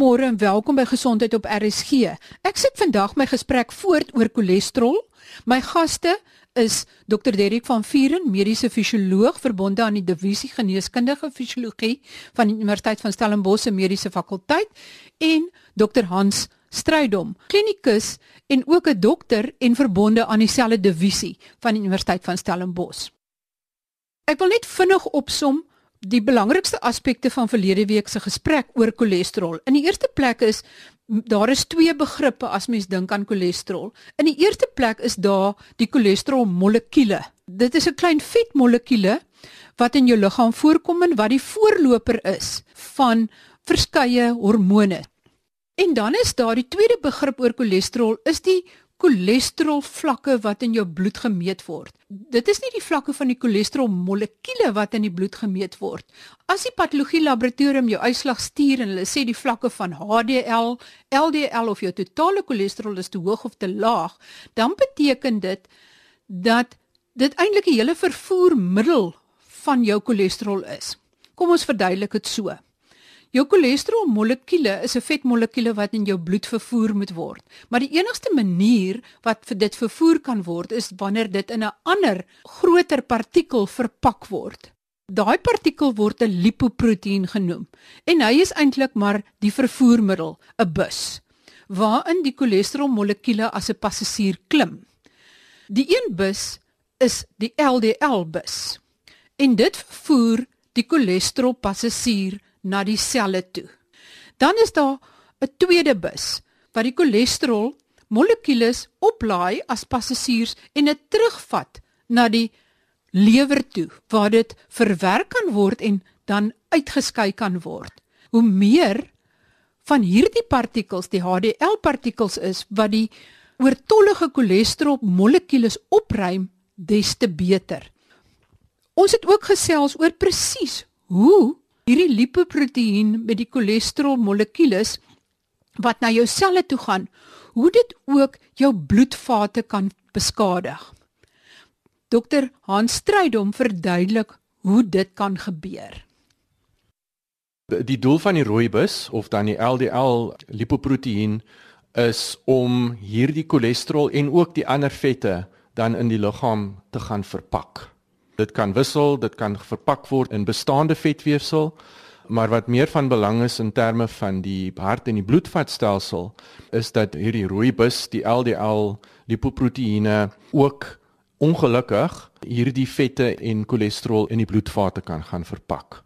Goeiemôre en welkom by Gesondheid op RSG. Ek sit vandag my gesprek voort oor cholesterol. My gaste is Dr. Derrick van Vieren, mediese fisioloog verbonde aan die divisie geneeskundige fisiologie van die Universiteit van Stellenbosch se mediese fakulteit en Dr. Hans Strydom, klinikus en ook 'n dokter en verbonde aan dieselfde divisie van die Universiteit van Stellenbosch. Ek wil net vinnig opsom die belangrikste aspekte van verlede week se gesprek oor cholesterol. In die eerste plek is daar is twee begrippe as mens dink aan cholesterol. In die eerste plek is daar die cholesterol molekule. Dit is 'n klein vetmolekuule wat in jou liggaam voorkom en wat die voorloper is van verskeie hormone. En dan is daar die tweede begrip oor cholesterol is die cholesterol vlakke wat in jou bloed gemeet word. Dit is nie die vlakke van die cholesterol molekuule wat in die bloed gemeet word. As die patologie laboratorium jou uitslag stuur en hulle sê die vlakke van HDL, LDL of jou totale cholesterol is te hoog of te laag, dan beteken dit dat dit eintlik 'n hele vervoermiddel van jou cholesterol is. Kom ons verduidelik dit so. Jou cholesterol molekule is 'n vetmolekule wat in jou bloed vervoer moet word. Maar die enigste manier wat vir dit vervoer kan word is wanneer dit in 'n ander groter partikel verpak word. Daai partikel word 'n lipoproteïen genoem en hy is eintlik maar die vervoermiddel, 'n bus waarin die cholesterol molekule as 'n passasier klim. Die een bus is die LDL bus. En dit vervoer die cholesterol passasier na die selle toe. Dan is daar 'n tweede bus wat die cholesterol molekules oplaai as passasiers en dit terugvat na die lewer toe waar dit verwerk kan word en dan uitgeskei kan word. Hoe meer van hierdie partikels, die HDL partikels is wat die oortollige cholesterol molekules opruim, des te beter. Ons het ook gesels oor presies hoe hierdie lipoproteïen met die cholesterol molekules wat na jou selle toe gaan, hoe dit ook jou bloedvate kan beskadig. Dokter Hans Strydom verduidelik hoe dit kan gebeur. Die doel van die rooibus of dan die LDL lipoproteïen is om hierdie cholesterol en ook die ander vette dan in die liggaam te gaan verpak. Dit kan wissel, dit kan verpak word in bestaande vetweefsel, maar wat meer van belang is in terme van die hart en die bloedvatstelsel is dat hierdie rooibus, die LDL lipoproteïene ook ongelukkig hierdie vette en cholesterol in die bloedvate kan gaan verpak.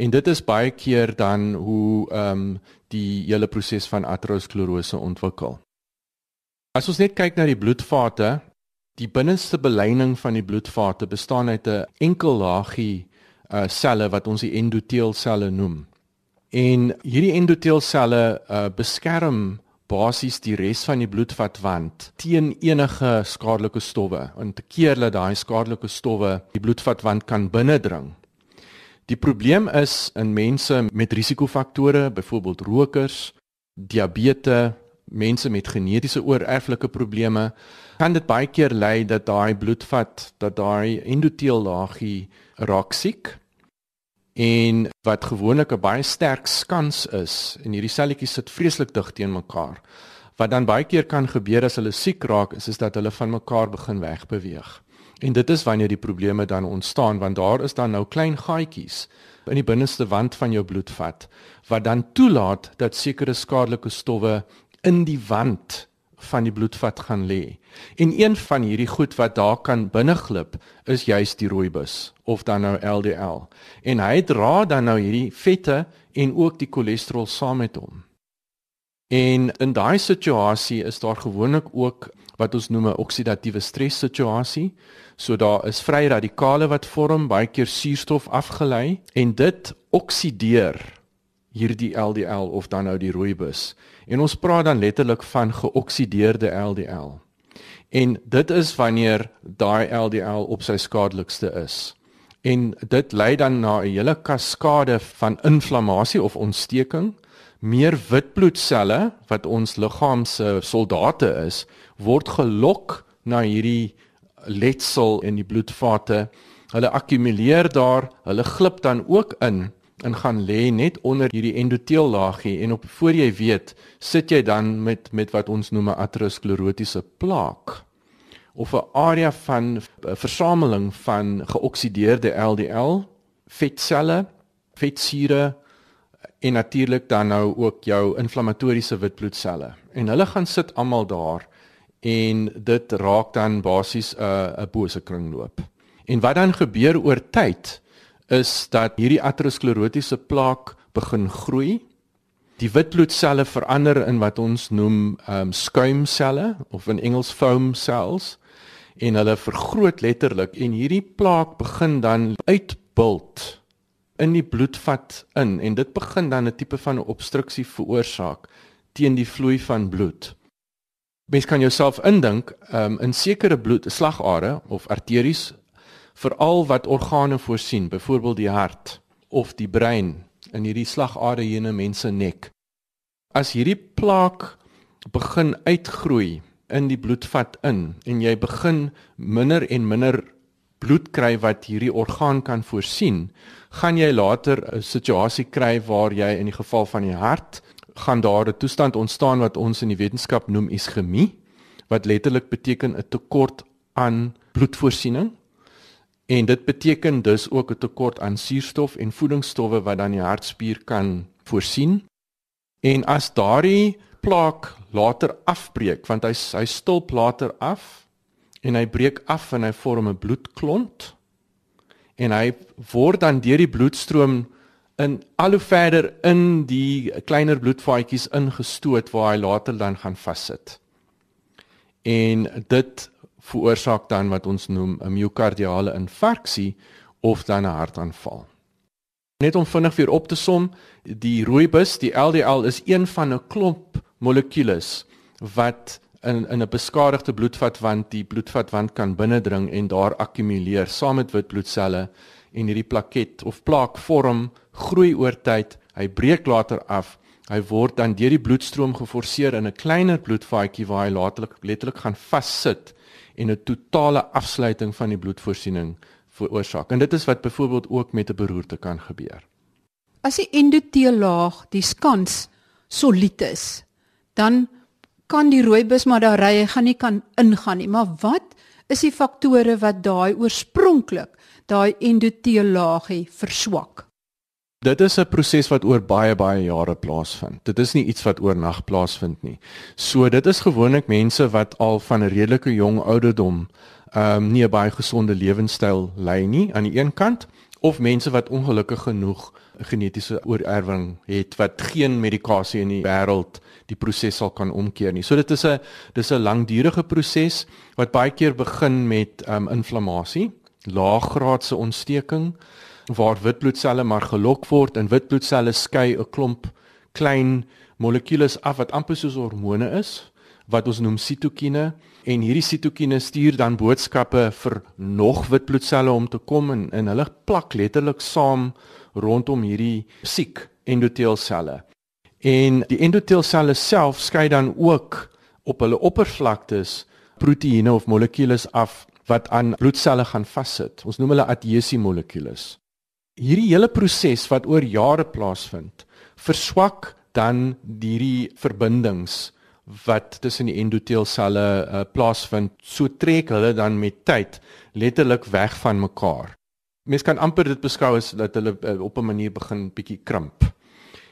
En dit is baie keer dan hoe ehm um, die hele proses van aterosklerose ontwikkel. As ons net kyk na die bloedvate, Die binneste beleining van die bloedvate bestaan uit 'n enkel laagie uh selle wat ons die endoteelselle noem. En hierdie endoteelselle uh beskerm basies die res van die bloedvatwand teen enige skadelike stowwe en te keer dat daai skadelike stowwe die bloedvatwand kan binnendring. Die probleem is in mense met risikofaktore, byvoorbeeld rokers, diabetes, mense met genetiese oorerflike probleme kan dit baie keer lei dat daai bloedvat dat daai endoteellaagie raak siek en wat gewoonlik 'n baie sterk skans is en hierdie selletjies sit vreeslik dig teen mekaar. Wat dan baie keer kan gebeur as hulle siek raak is is dat hulle van mekaar begin wegbeweeg. En dit is wanneer die probleme dan ontstaan want daar is dan nou klein gaatjies in die binneste wand van jou bloedvat wat dan toelaat dat sekere skadelike stowwe in die wand van die bloedvat gaan lê. En een van hierdie goed wat daar kan binneglip is juis die rooibus of dan nou LDL. En hy dra dan nou hierdie vette en ook die cholesterol saam met hom. En in daai situasie is daar gewoonlik ook wat ons noem 'n oksidatiewe stres situasie. So daar is vrye radikale wat vorm, baie keer suurstof afgelei en dit oksideer hierdie LDL of dan nou die rooibus. En ons praat dan letterlik van geoksideerde LDL. En dit is wanneer daai LDL op sy skadelikste is. En dit lei dan na 'n hele kaskade van inflammasie of ontsteking. Meer witbloedselle wat ons liggaam se soldate is, word gelok na hierdie letsel in die bloedvate. Hulle akkumuleer daar, hulle glip dan ook in en gaan lê net onder hierdie endoteellaagie en op voor jy weet, sit jy dan met met wat ons noem 'n aterosklerotiese plaak of 'n area van 'n versameling van geoksideerde LDL vetselle, vetsure en natuurlik dan nou ook jou inflammatoriese witbloedselle. En hulle gaan sit almal daar en dit raak dan basies 'n uh, 'n bose kringloop. En wat dan gebeur oor tyd is dat hierdie aterosklerotiese plaak begin groei. Die witbloedselle verander in wat ons noem ehm um, skuimselle of in Engels foam cells en hulle vergroot letterlik en hierdie plaak begin dan uitbult in die bloedvat in en dit begin dan 'n tipe van 'n obstruksie veroorsaak teen die vloei van bloed. Mens kan jouself indink um, in sekere bloedslagare of arteries veral wat organe voorsien, byvoorbeeld die hart of die brein in hierdie slagare hier in 'n mens se nek. As hierdie plaak begin uitgroei in die bloedvat in en jy begin minder en minder bloed kry wat hierdie orgaan kan voorsien, gaan jy later 'n situasie kry waar jy in die geval van die hart gaan daar 'n toestand ontstaan wat ons in die wetenskap noem iskemie wat letterlik beteken 'n tekort aan bloedvoorsiening. En dit beteken dus ook 'n tekort aan suurstof en voedingsstowwe wat dan die hartspier kan voorsien. En as daardie plaak later afbreek want hy hy stulp later af en hy breek af en hy vorm 'n bloedklont en hy word dan deur die bloedstroom in al hoe verder in die kleiner bloedvaatjies ingestoot waar hy later dan gaan vassit. En dit veroorsaak dan wat ons noem 'n miokardiale infarksie of dan 'n hartaanval. Net om vinnig weer op te som, die rooibus, die LDL is een van 'n klomp molekules wat in in 'n beskadigde bloedvatwand die bloedvatwand kan binnendring en daar akkumuleer saam met witbloedselle en hierdie plaket of plaak vorm groei oor tyd hy breek later af hy word dan deur die bloedstroom geforseer in 'n kleiner bloedvaatjie waar hy laterlik letterlik gaan vassit en 'n totale afsluiting van die bloedvoorsiening veroorsaak en dit is wat byvoorbeeld ook met 'n beroerte kan gebeur as die endoteellaag die skans solied is dan kan die rooibus maar daar ry, hy gaan nie kan ingaan nie. Maar wat is die faktore wat daai oorspronklik daai endoteellaagie verswak? Dit is 'n proses wat oor baie baie jare plaasvind. Dit is nie iets wat oornag plaasvind nie. So dit is gewoonlik mense wat al van 'n redelike jong ouderdom ehm um, nie 'n baie gesonde lewenstyl lei nie aan die een kant of mense wat ongelukkig genoeg genetiese oorerwing het wat geen medikasie in die wêreld die proses sal kan omkeer nie. So dit is 'n dis 'n langdurige proses wat baie keer begin met um, inflammasie, laaggraadse ontsteking waar witbloedselle maar gelok word en witbloedselle skei 'n klomp klein molekules af wat amper soos hormone is wat ons noem sitokine en hierdie sitokine stuur dan boodskappe vir nog witbloedselle om te kom en, en hulle plak letterlik saam rondom hierdie siek endoteelselle. En die endoteelselle self skei dan ook op hulle oppervlaktes proteïene of molekules af wat aan bloedselle gaan vassit. Ons noem hulle adhesiemolekules. Hierdie hele proses wat oor jare plaasvind, verswak dan hierdie verbindings wat tussen die endoteelselle uh, plaasvind. So trek hulle dan met tyd letterlik weg van mekaar. Mens kan amper dit beskou as dat hulle uh, op 'n manier begin bietjie krimp.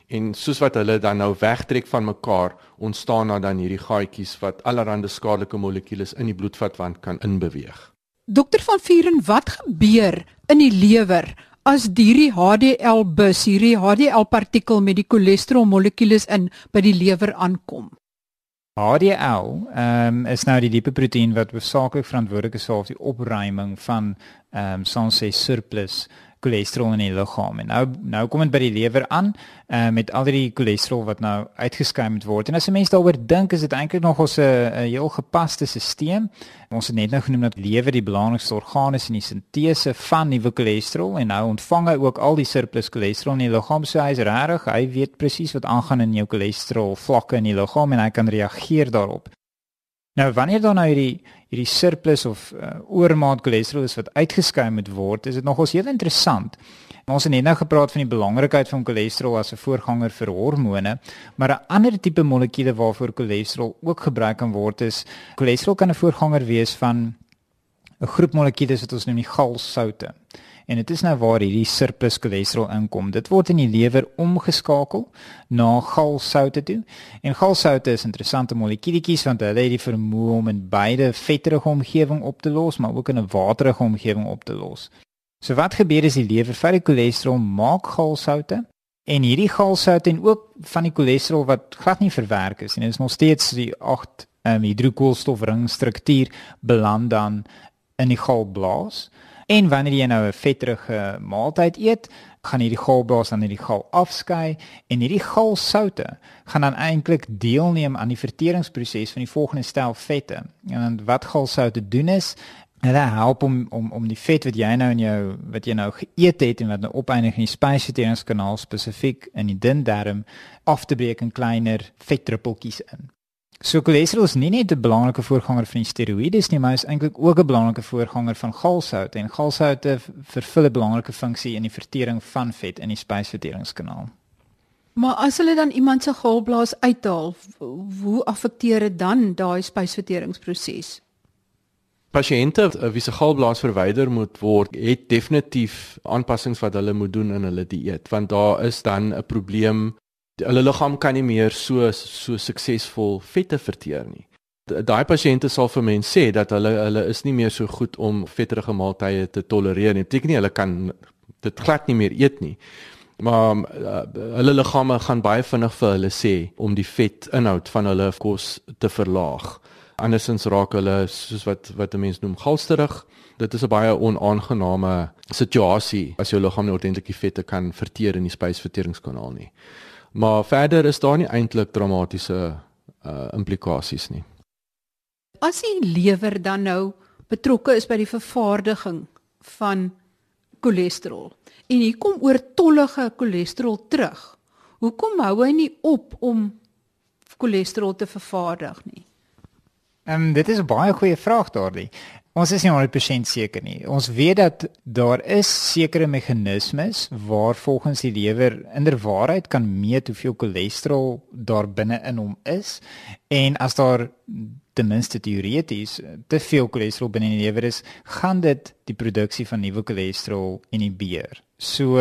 En soos wat hulle dan nou wegtrek van mekaar, ontstaan daar dan hierdie gaatjies wat allerlei skadelike molekules in die bloedvatwand kan inbeweeg. Dokter van Vuren, wat gebeur in die lewer as hierdie HDL bus, hierdie HDL partikel met die cholesterol molekules in by die lewer aankom? HDL ehm um, is nou die lipoproteïen wat hoofsaaklik verantwoordelik is vir die opruiming van ehm um, soms sê surplus cholesterol in die liggaam. En nou nou kom dit by die lewer aan uh, met al die cholesterol wat nou uitgeskei moet word. En as 'n mens daaroor dink, is dit eintlik nog ons 'n heel gepaste stelsel. Ons het net nou genoem dat lewer die belangrikste orgaan is in die sintese van nuwe cholesterol en nou ontvang hy ook al die surplus cholesterol in die liggaam. So hy is regtig, hy weet presies wat aangaan in jou cholesterol vlakke in die liggaam en hy kan reageer daarop. Nou wanneer dan nou hierdie hierdie surplus of uh, oormaat cholesterol is wat uitgeskei moet word, is dit nogals heel interessant. Ons het net nou gepraat van die belangrikheid van cholesterol as 'n voorganger vir hormone, maar 'n ander tipe molekuule waarvoor cholesterol ook gebruik kan word is cholesterol kan 'n voorganger wees van 'n groep molekules wat ons noem die galsoute. En dit is nou waar hierdie surplus cholesterol inkom. Dit word in die lewer omgeskakel na galsoute toe. En galsoute is interessante molekuulietjies want hulle het die vermoë om in beide vetterige omgewing op te los, maar ook in 'n waterige omgewing op te los. So wat gebeur is die lewer vat die cholesterol maak galsoute en hierdie galsoute en ook van die cholesterol wat glad nie verwerk is en dit is nog steeds die 8 um, ehm, hidrokoolstofring struktuur beland dan in die galblaas. En wanneer jy nou 'n vetterige maaltyd eet, gaan hierdie galblaas dan hierdie gal afskei en hierdie galsoute gaan dan eintlik deelneem aan die verteringsproses van die volgende stel vette. En wat galsoute doen is hulle help om om om die vet wat jy nou in jou wat jy nou geëet het en wat nou opeindig in die spysverteringskanaal spesifiek in die dun darm af te breek in kleiner vetdruppeltjies in. So cholesterol is nie net 'n belangrike voorganger van die steroïdes nie, maar is eintlik ook 'n belangrike voorganger van galsoute en galsoute vervul 'n belangrike funksie in die vertering van vet in die spysverteringskanaal. Maar as hulle dan iemand se galblaas uithaal, hoe affekteer dit dan daai spysverteringsproses? Pasiënte wie se galblaas verwyder moet word, het definitief aanpassings wat hulle moet doen in hulle dieet, want daar is dan 'n probleem hulle liggaam kan nie meer so so suksesvol vette verteer nie. Daai pasiënte sal vir mense sê dat hulle hulle is nie meer so goed om vetterige maaltye te tolereer nie. Beteken nie hulle kan dit glad nie meer eet nie. Maar uh, hulle liggame gaan baie vinnig vir hulle sê om die vetinhoud van hulle kos te verlaag. Andersins raak hulle soos wat wat 'n mens noem galsterig. Dit is 'n baie onaangename situasie as jou liggaam nie ordentlik die vette kan verteer in die spysverteringskanaal nie. Maar verder is daar nie eintlik dramatiese uh implikasies nie. As die lewer dan nou betrokke is by die vervaardiging van cholesterol en hier kom oortollige cholesterol terug. Hoekom hou hy nie op om cholesterol te vervaardig nie? Ehm um, dit is 'n baie goeie vraag daardie. Ons is nie 100% seker nie. Ons weet dat daar is sekere meganismes waar volgens die lewer inderwaarheid kan meet hoeveel cholesterol daar binne in hom is en as daar ten minste teoreties te veel cholesterol binne in die lewer is, gaan dit die produksie van nuwe cholesterol inhibeer. So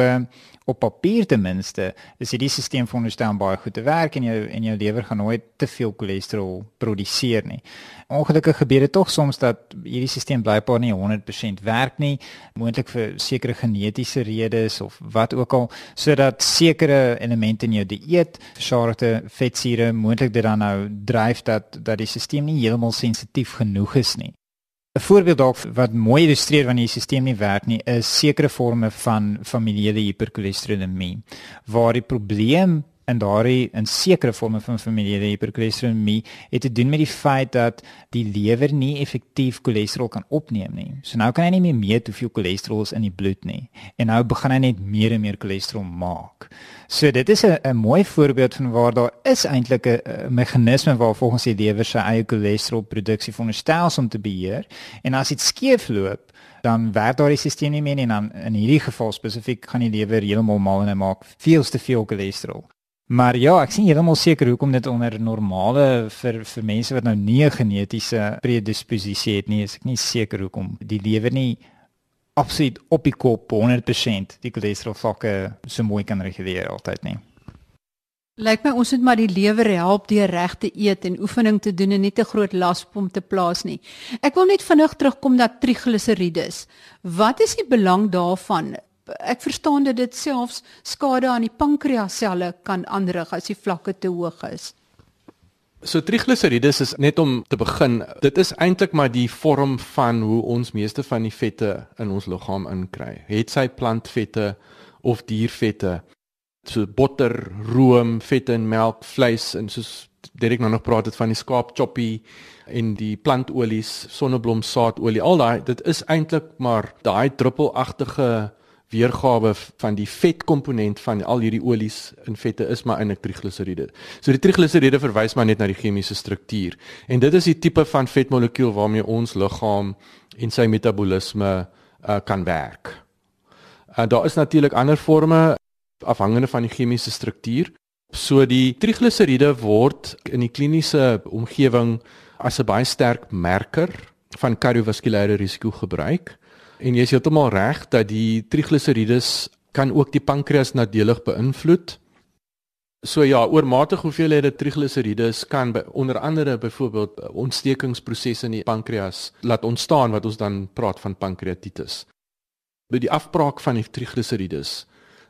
op papier ten minste is hierdie stelsel veronderstel om baie goed te werk en jou en jou lewer gaan nooit te veel cholesterol produseer nie. Ongelukkig gebeur dit tog soms dat hierdie stelsel blykbaar nie 100% werk nie, moontlik vir sekere genetiese redes of wat ook al, sodat sekere elemente in jou dieet, versadigde vetsure moontlik dit dan nou dryf dat dat die stelsel nie heeltemal sensitief genoeg is nie. 'n Voorbeeld dalk wat mooi illustreer wanneer die stelsel nie werk nie, is sekere forme van familiale hipercholesterolemie waar die probleem in daardie in sekere forme van familiale hipercholesterolemie het te doen met die feit dat die lewer nie effektief cholesterol kan opneem nie. So nou kan hy nie meer meet hoeveel cholesterol is in die bloed nie en nou begin hy net meer en meer cholesterol maak. So dit is 'n mooi voorbeeld van waar daar is eintlik 'n meganisme waar volgens die lewer sy eie cholesterolproduksie veronderstel om te beheer en as dit skeefloop dan werk daardie stelsel nie meer en dan in hierdie geval spesifiek gaan die lewer heeltemal mal en hy maak veel te veel cholesterol. Maar ja, ek sien heeltemal seker hoekom dit onder normale vir vir mense wat nou nie 'n genetiese predisposisie het nie, is ek nie seker hoekom die lewer nie absoluut op die kop 100% die cholesterol vlakke so mooi kan reguleer altyd nie. Lyk my ons moet maar die lewer help deur reg te eet en oefening te doen en nie te groot las op hom te plaas nie. Ek wil net vinnig terugkom na trigliserides. Wat is die belang daarvan? Ek verstaan dat dit selfs skade aan die pankreasselle kan aanrig as die vlakke te hoog is. So trigliserides is net om te begin, dit is eintlik maar die vorm van hoe ons meeste van die vette in ons liggaam inkry. Het sy plantvette of diervette, so botter, room, vette en melk, vleis en soos Derek nou nog praat het van die skaap choppy en die plantolies, sonneblomsaadolie, al daai, dit is eintlik maar daai druppelagtige weergawe van die vetkomponent van al hierdie olies in vette is maar eintlik trigliseriede. So die trigliseriede verwys maar net na die chemiese struktuur. En dit is die tipe van vetmolekuul waarmee ons liggaam en sy metabolisme uh, kan werk. Uh, daar is natuurlik ander forme afhangende van die chemiese struktuur. So die trigliseriede word in die kliniese omgewing as 'n baie sterk merker van kardiovaskulêre risiko gebruik. En jy is heeltemal reg dat die trigliserides kan ook die pankreas nadelig beïnvloed. So ja, oormatige hoeveelhede trigliserides kan by, onder andere byvoorbeeld eh, ontstekingsprosesse in die pankreas laat ontstaan wat ons dan praat van pankreatitis. By die afbraak van die trigliserides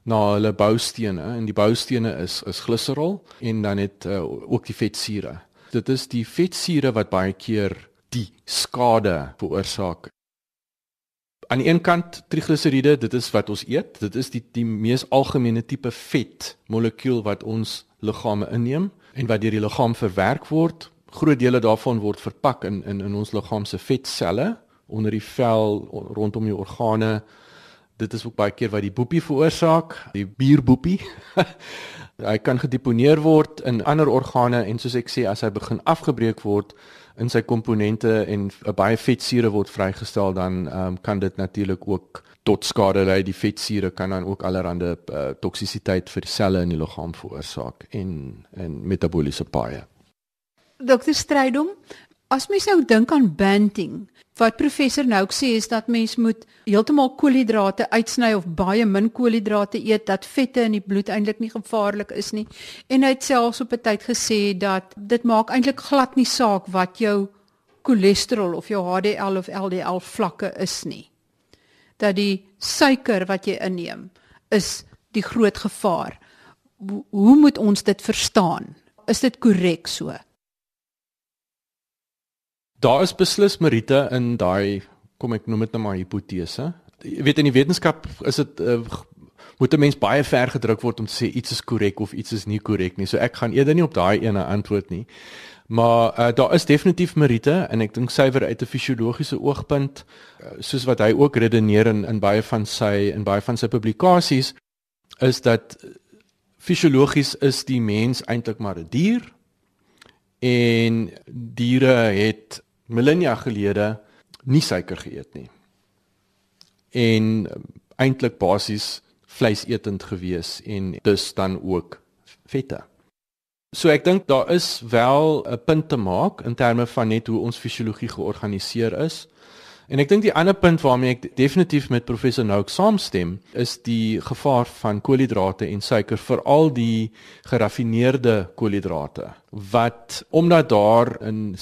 na hulle boustene en die boustene is is gliserol en dan het uh, ook die vetsure. Dit is die vetsure wat baie keer die skade veroorsaak. Aan die een kant trigliseriede, dit is wat ons eet. Dit is die die mees algemene tipe vet molekuul wat ons liggame inneem en wat deur die liggaam verwerk word. Groot dele daarvan word verpak in in in ons liggaam se vetselle onder die vel rondom die organe. Dit is ook baie keer wat die boepie veroorsaak, die bierboepie. hy kan gedeponeer word in ander organe en soos ek sê as hy begin afgebreek word in sy komponente en 'n baie vetsure word vrygestel dan um, kan dit natuurlik ook tot skade lei die vetsure kan dan ook allerlei uh, toksisiteit vir selle in die liggaam veroorsaak en en metabooliese paaie. Dokter Strydom, as mens nou dink aan banting, wat professor Nouk sê is dat mens moet heeltemal koolhidrate uitsny of baie min koolhidrate eet dat vette in die bloed eintlik nie gevaarlik is nie. En hy het selfs op 'n tyd gesê dat dit maak eintlik glad nie saak wat jou cholesterol of jou HDL of LDL vlakke is nie. Dat die suiker wat jy inneem is die groot gevaar. Hoe moet ons dit verstaan? Is dit korrek so? Daar is beslis meriete in daai kom ek noem dit nou maar hipotese. Jy weet in die wetenskap is dit uh, moet 'n mens baie ver gedruk word om te sê iets is korrek of iets is nie korrek nie. So ek gaan eerder nie op daai ene antwoord nie. Maar uh, daar is definitief meriete en ek dink suiwer uit 'n fisiologiese oogpunt uh, soos wat hy ook redeneer in in baie van sy in baie van sy publikasies is dat fisiologies is die mens eintlik maar 'n dier en diere het millennia gelede nie suiker geëet nie. En um, eintlik basies vleisetend gewees en dus dan ook vette. So ek dink daar is wel 'n punt te maak in terme van net hoe ons fisiologie georganiseer is. En ek dink die ander punt waarmee ek definitief met professor Nouk saamstem, is die gevaar van koolhidrate en suiker veral die geraffineerde koolhidrate wat omdat daar in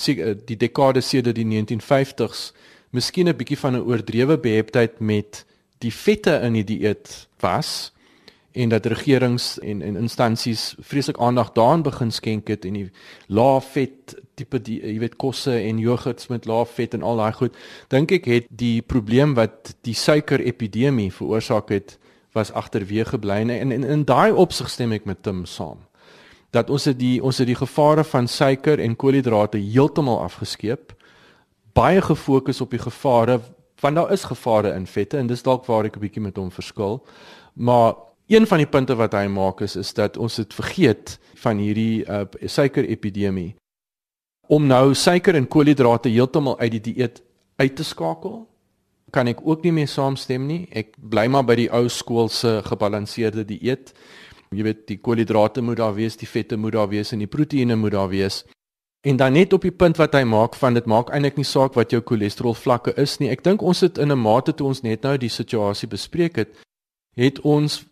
die dekade sedert die 1950s miskien 'n bietjie van 'n oordrewe beheptheid met die vette in die dieet was en dat regerings en en instansies vreeslik aandag daaraan begin skenk het en die lae vet tipe die jy weet kosse en jogurts met lae vet en al daai goed dink ek het die probleem wat die suiker epidemie veroorsaak het was agterweë gebly en in in, in daai opsig stem ek met Tim saam dat ons het die ons het die gevare van suiker en koolhidrate heeltemal afgeskeep baie gefokus op die gevare want daar is gevare in vette en dis dalk waar ek 'n bietjie met hom verskil maar een van die punte wat hy maak is is dat ons het vergeet van hierdie uh, suiker epidemie om nou suiker en koolhidrate heeltemal uit die dieet uit te skakel kan ek ook nie meer saamstem nie. Ek bly maar by die ou skool se gebalanseerde dieet. Jy weet die koolhidrate moet daar wees, die vette moet daar wees en die proteïene moet daar wees. En dan net op die punt wat hy maak van dit maak eintlik nie saak wat jou cholesterol vlakke is nie. Ek dink ons het in 'n mate toe ons net nou die situasie bespreek het, het ons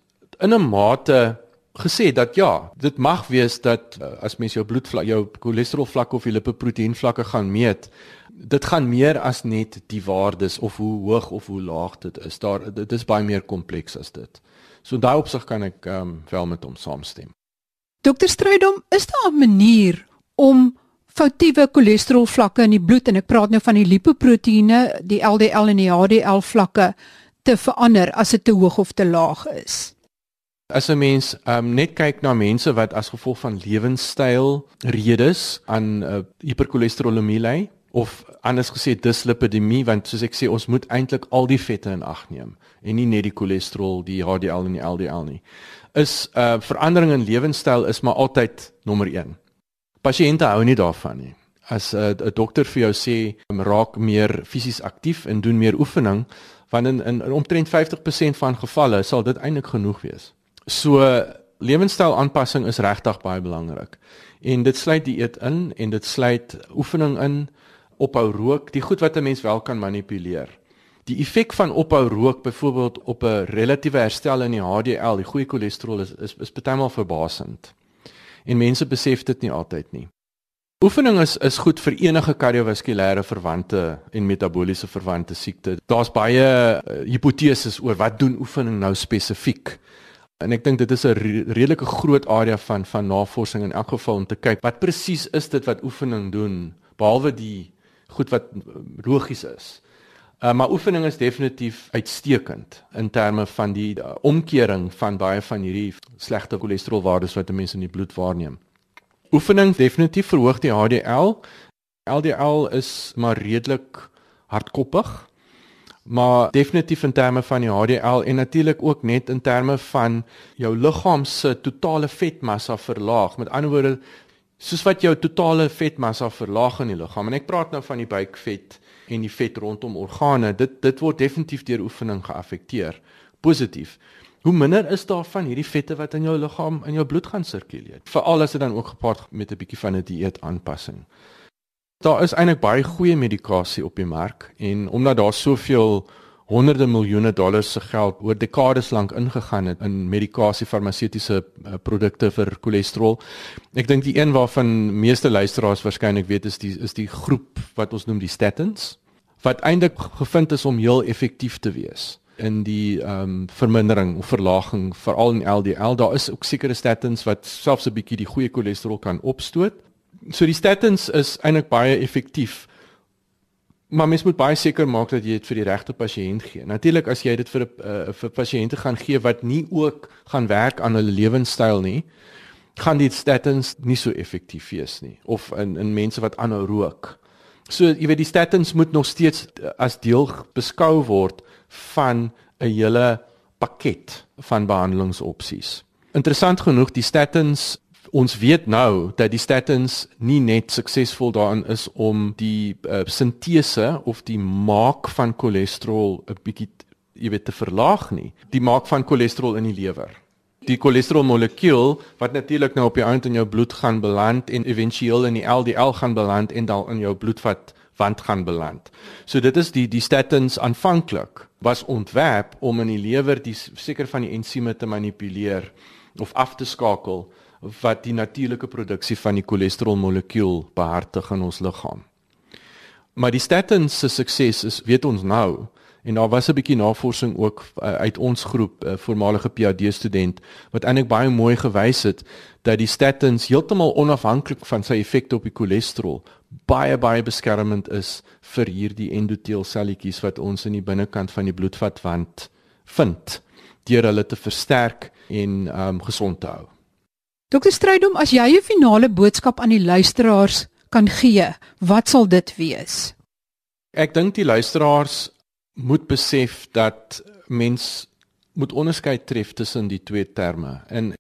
in 'n mate gesê dat ja, dit mag wees dat uh, as mens jou bloedvlak, jou cholesterol vlak of jou lipoproteïen vlakke gaan meet, dit gaan meer as net die waardes of hoe hoog of hoe laag dit is. Daar dit is baie meer kompleks as dit. So daai opsig kan ek um, wel met hom saamstem. Dokter Strydom, is daar 'n manier om foutiewe cholesterol vlakke in die bloed en ek praat nou van die lipoproteïene, die LDL en die HDL vlakke te verander as dit te hoog of te laag is? As 'n mens um, net kyk na mense wat as gevolg van lewenstyl redes aan uh, hiperkolesterolemie ly of anders gesê dislipidemie want soos ek sê ons moet eintlik al die vette in ag neem en nie net die cholesterol, die HDL en die LDL nie. Is 'n uh, verandering in lewenstyl is maar altyd nommer 1. Pasiënte hou nie daarvan nie. As 'n uh, dokter vir jou sê raak meer fisies aktief en doen meer oefening, Want in in, in omtrent 50% van gevalle sal dit eintlik genoeg wees. So lewenstyl aanpassing is regtig baie belangrik. En dit sluit dieet in en dit sluit oefening in, ophou rook, die goed wat 'n mens wel kan manipuleer. Die effek van ophou rook byvoorbeeld op 'n relatiewe herstel in die HDL, die goeie cholesterol is is, is baie verbasend. En mense besef dit nie altyd nie. Oefening is is goed vir enige kardiovaskulêre verwante en metabooliese verwante siekte. Daar's baie uh, hipoteses oor wat doen oefening nou spesifiek. En ek dink dit is 'n re redelike groot area van van navorsing in elk geval om te kyk wat presies is dit wat oefening doen behalwe die goed wat logies is. Uh, maar oefening is definitief uitstekend in terme van die uh, omkering van baie van hierdie slegte cholesterolwaardes wat mense in die bloed waarneem. Oefening definitief verhoog die HDL. LDL is maar redelik hardkoppig. Maar definitief in terme van die HDL en natuurlik ook net in terme van jou liggaam se totale vetmassa verlaag. Met ander woorde, soos wat jou totale vetmassa verlaag in die liggaam. En ek praat nou van die buikvet en die vet rondom organe, dit dit word definitief deur oefening geaffekteer positief. Hoe minder is daar van hierdie vette wat in jou liggaam in jou bloed gaan sirkuleer? Veral as dit dan ook gepaard met 'n bietjie van 'n dieet aanpassing. Daar is eintlik baie goeie medikasie op die mark en omdat daar soveel honderde miljoene dollars se geld oor dekades lank ingegaan het in medikasie farmaseutiese uh, produkte vir cholesterol. Ek dink die een waarvan meeste luisteraars waarskynlik weet is die is die groep wat ons noem die statins wat eintlik gevind is om heel effektief te wees in die ehm um, vermindering of verlaging veral in LDL. Daar is ook sekere statins wat selfs 'n bietjie die goeie cholesterol kan opstoot. So die statins is eintlik baie effektief. Maar mens moet baie seker maak dat jy dit vir die regte pasiënt gee. Natuurlik as jy dit vir 'n uh, vir pasiënte gaan gee wat nie ook gaan werk aan hulle lewenstyl nie, gaan die statins nie so effektief wees nie of in in mense wat aanhou rook. So jy weet die statins moet nog steeds as deel beskou word van 'n hele pakket van behandelingsopsies. Interessant genoeg, die statins ons weet nou dat die statins nie net suksesvol daarin is om die uh, sintese of die maak van cholesterol 'n bietjie jy weet te verlaag nie. Die maak van cholesterol in die lewer. Die cholesterol molekuul wat natuurlik nou op die einde in jou bloed gaan beland en éventueel in die LDL gaan beland en dan in jou bloedvat wand gaan beland. So dit is die die statins aanvanklik was ontwerp om in die lewer die seker van die ensieme te manipuleer of af te skakel wat die natuurlike produksie van die cholesterol molekuul behartig in ons liggaam. Maar die statins se sukses is weet ons nou en daar was 'n bietjie navorsing ook uh, uit ons groep uh, voormalige PhD student wat eintlik baie mooi gewys het dat die statins heeltemal onafhanklik van sy effekte op die cholesterol baie baie beskermend is vir hierdie endoteelselletjies wat ons in die binnekant van die bloedvatwand vind deur hulle te versterk en um gesond te hou. Dokter Strydom, as jy 'n finale boodskap aan die luisteraars kan gee, wat sal dit wees? Ek dink die luisteraars moet besef dat mens moet onderskeid tref tussen die twee terme. En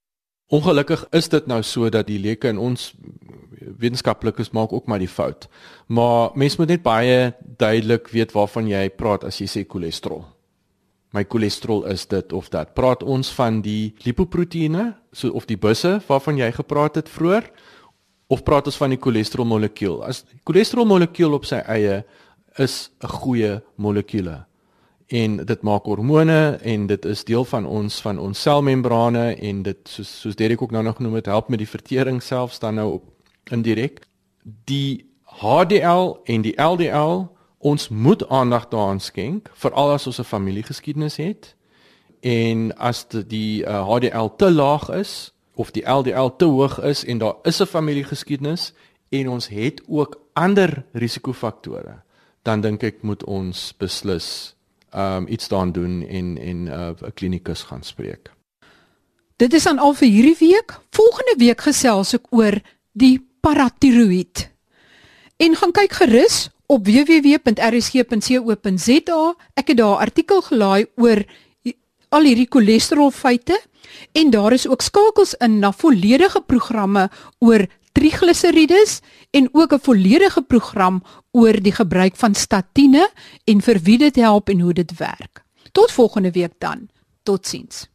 ongelukkig is dit nou so dat die leuke in ons wetenskaplikes maak ook maar die fout. Maar mens moet net baie duidelik weet waarvan jy praat as jy sê cholesterol. My cholesterol is dit of dat. Praat ons van die lipoproteïene, so of die busse waarvan jy gepraat het vroeër of praat ons van die cholesterol molekuul? As cholesterol molekuul op sy eie is 'n goeie molekuule en dit maak hormone en dit is deel van ons van ons selmembrane en dit soos soos Derek ook nou nog genoem het help met die vertering selfs dan nou op indirek die HDL en die LDL ons moet aandag daaraan skenk veral as ons 'n familiegeskiedenis het en as die, uh, HDL te laag is of die LDL te hoog is en daar is 'n familiegeskiedenis en ons het ook ander risikofaktore dan dink ek moet ons beslis um iets daaraan doen en en uh, 'n uh, klinikus gaan spreek. Dit is aan al vir hierdie week. Volgende week gesels ek oor die paratiroïed. En gaan kyk gerus op www.rsg.co.za. Ek het daar 'n artikel gelaai oor al hierdie cholesterolfeite en daar is ook skakels in na volledige programme oor trigliserides en ook 'n volledige program oor die gebruik van statiene en vir wie dit help en hoe dit werk. Tot volgende week dan. Totsiens.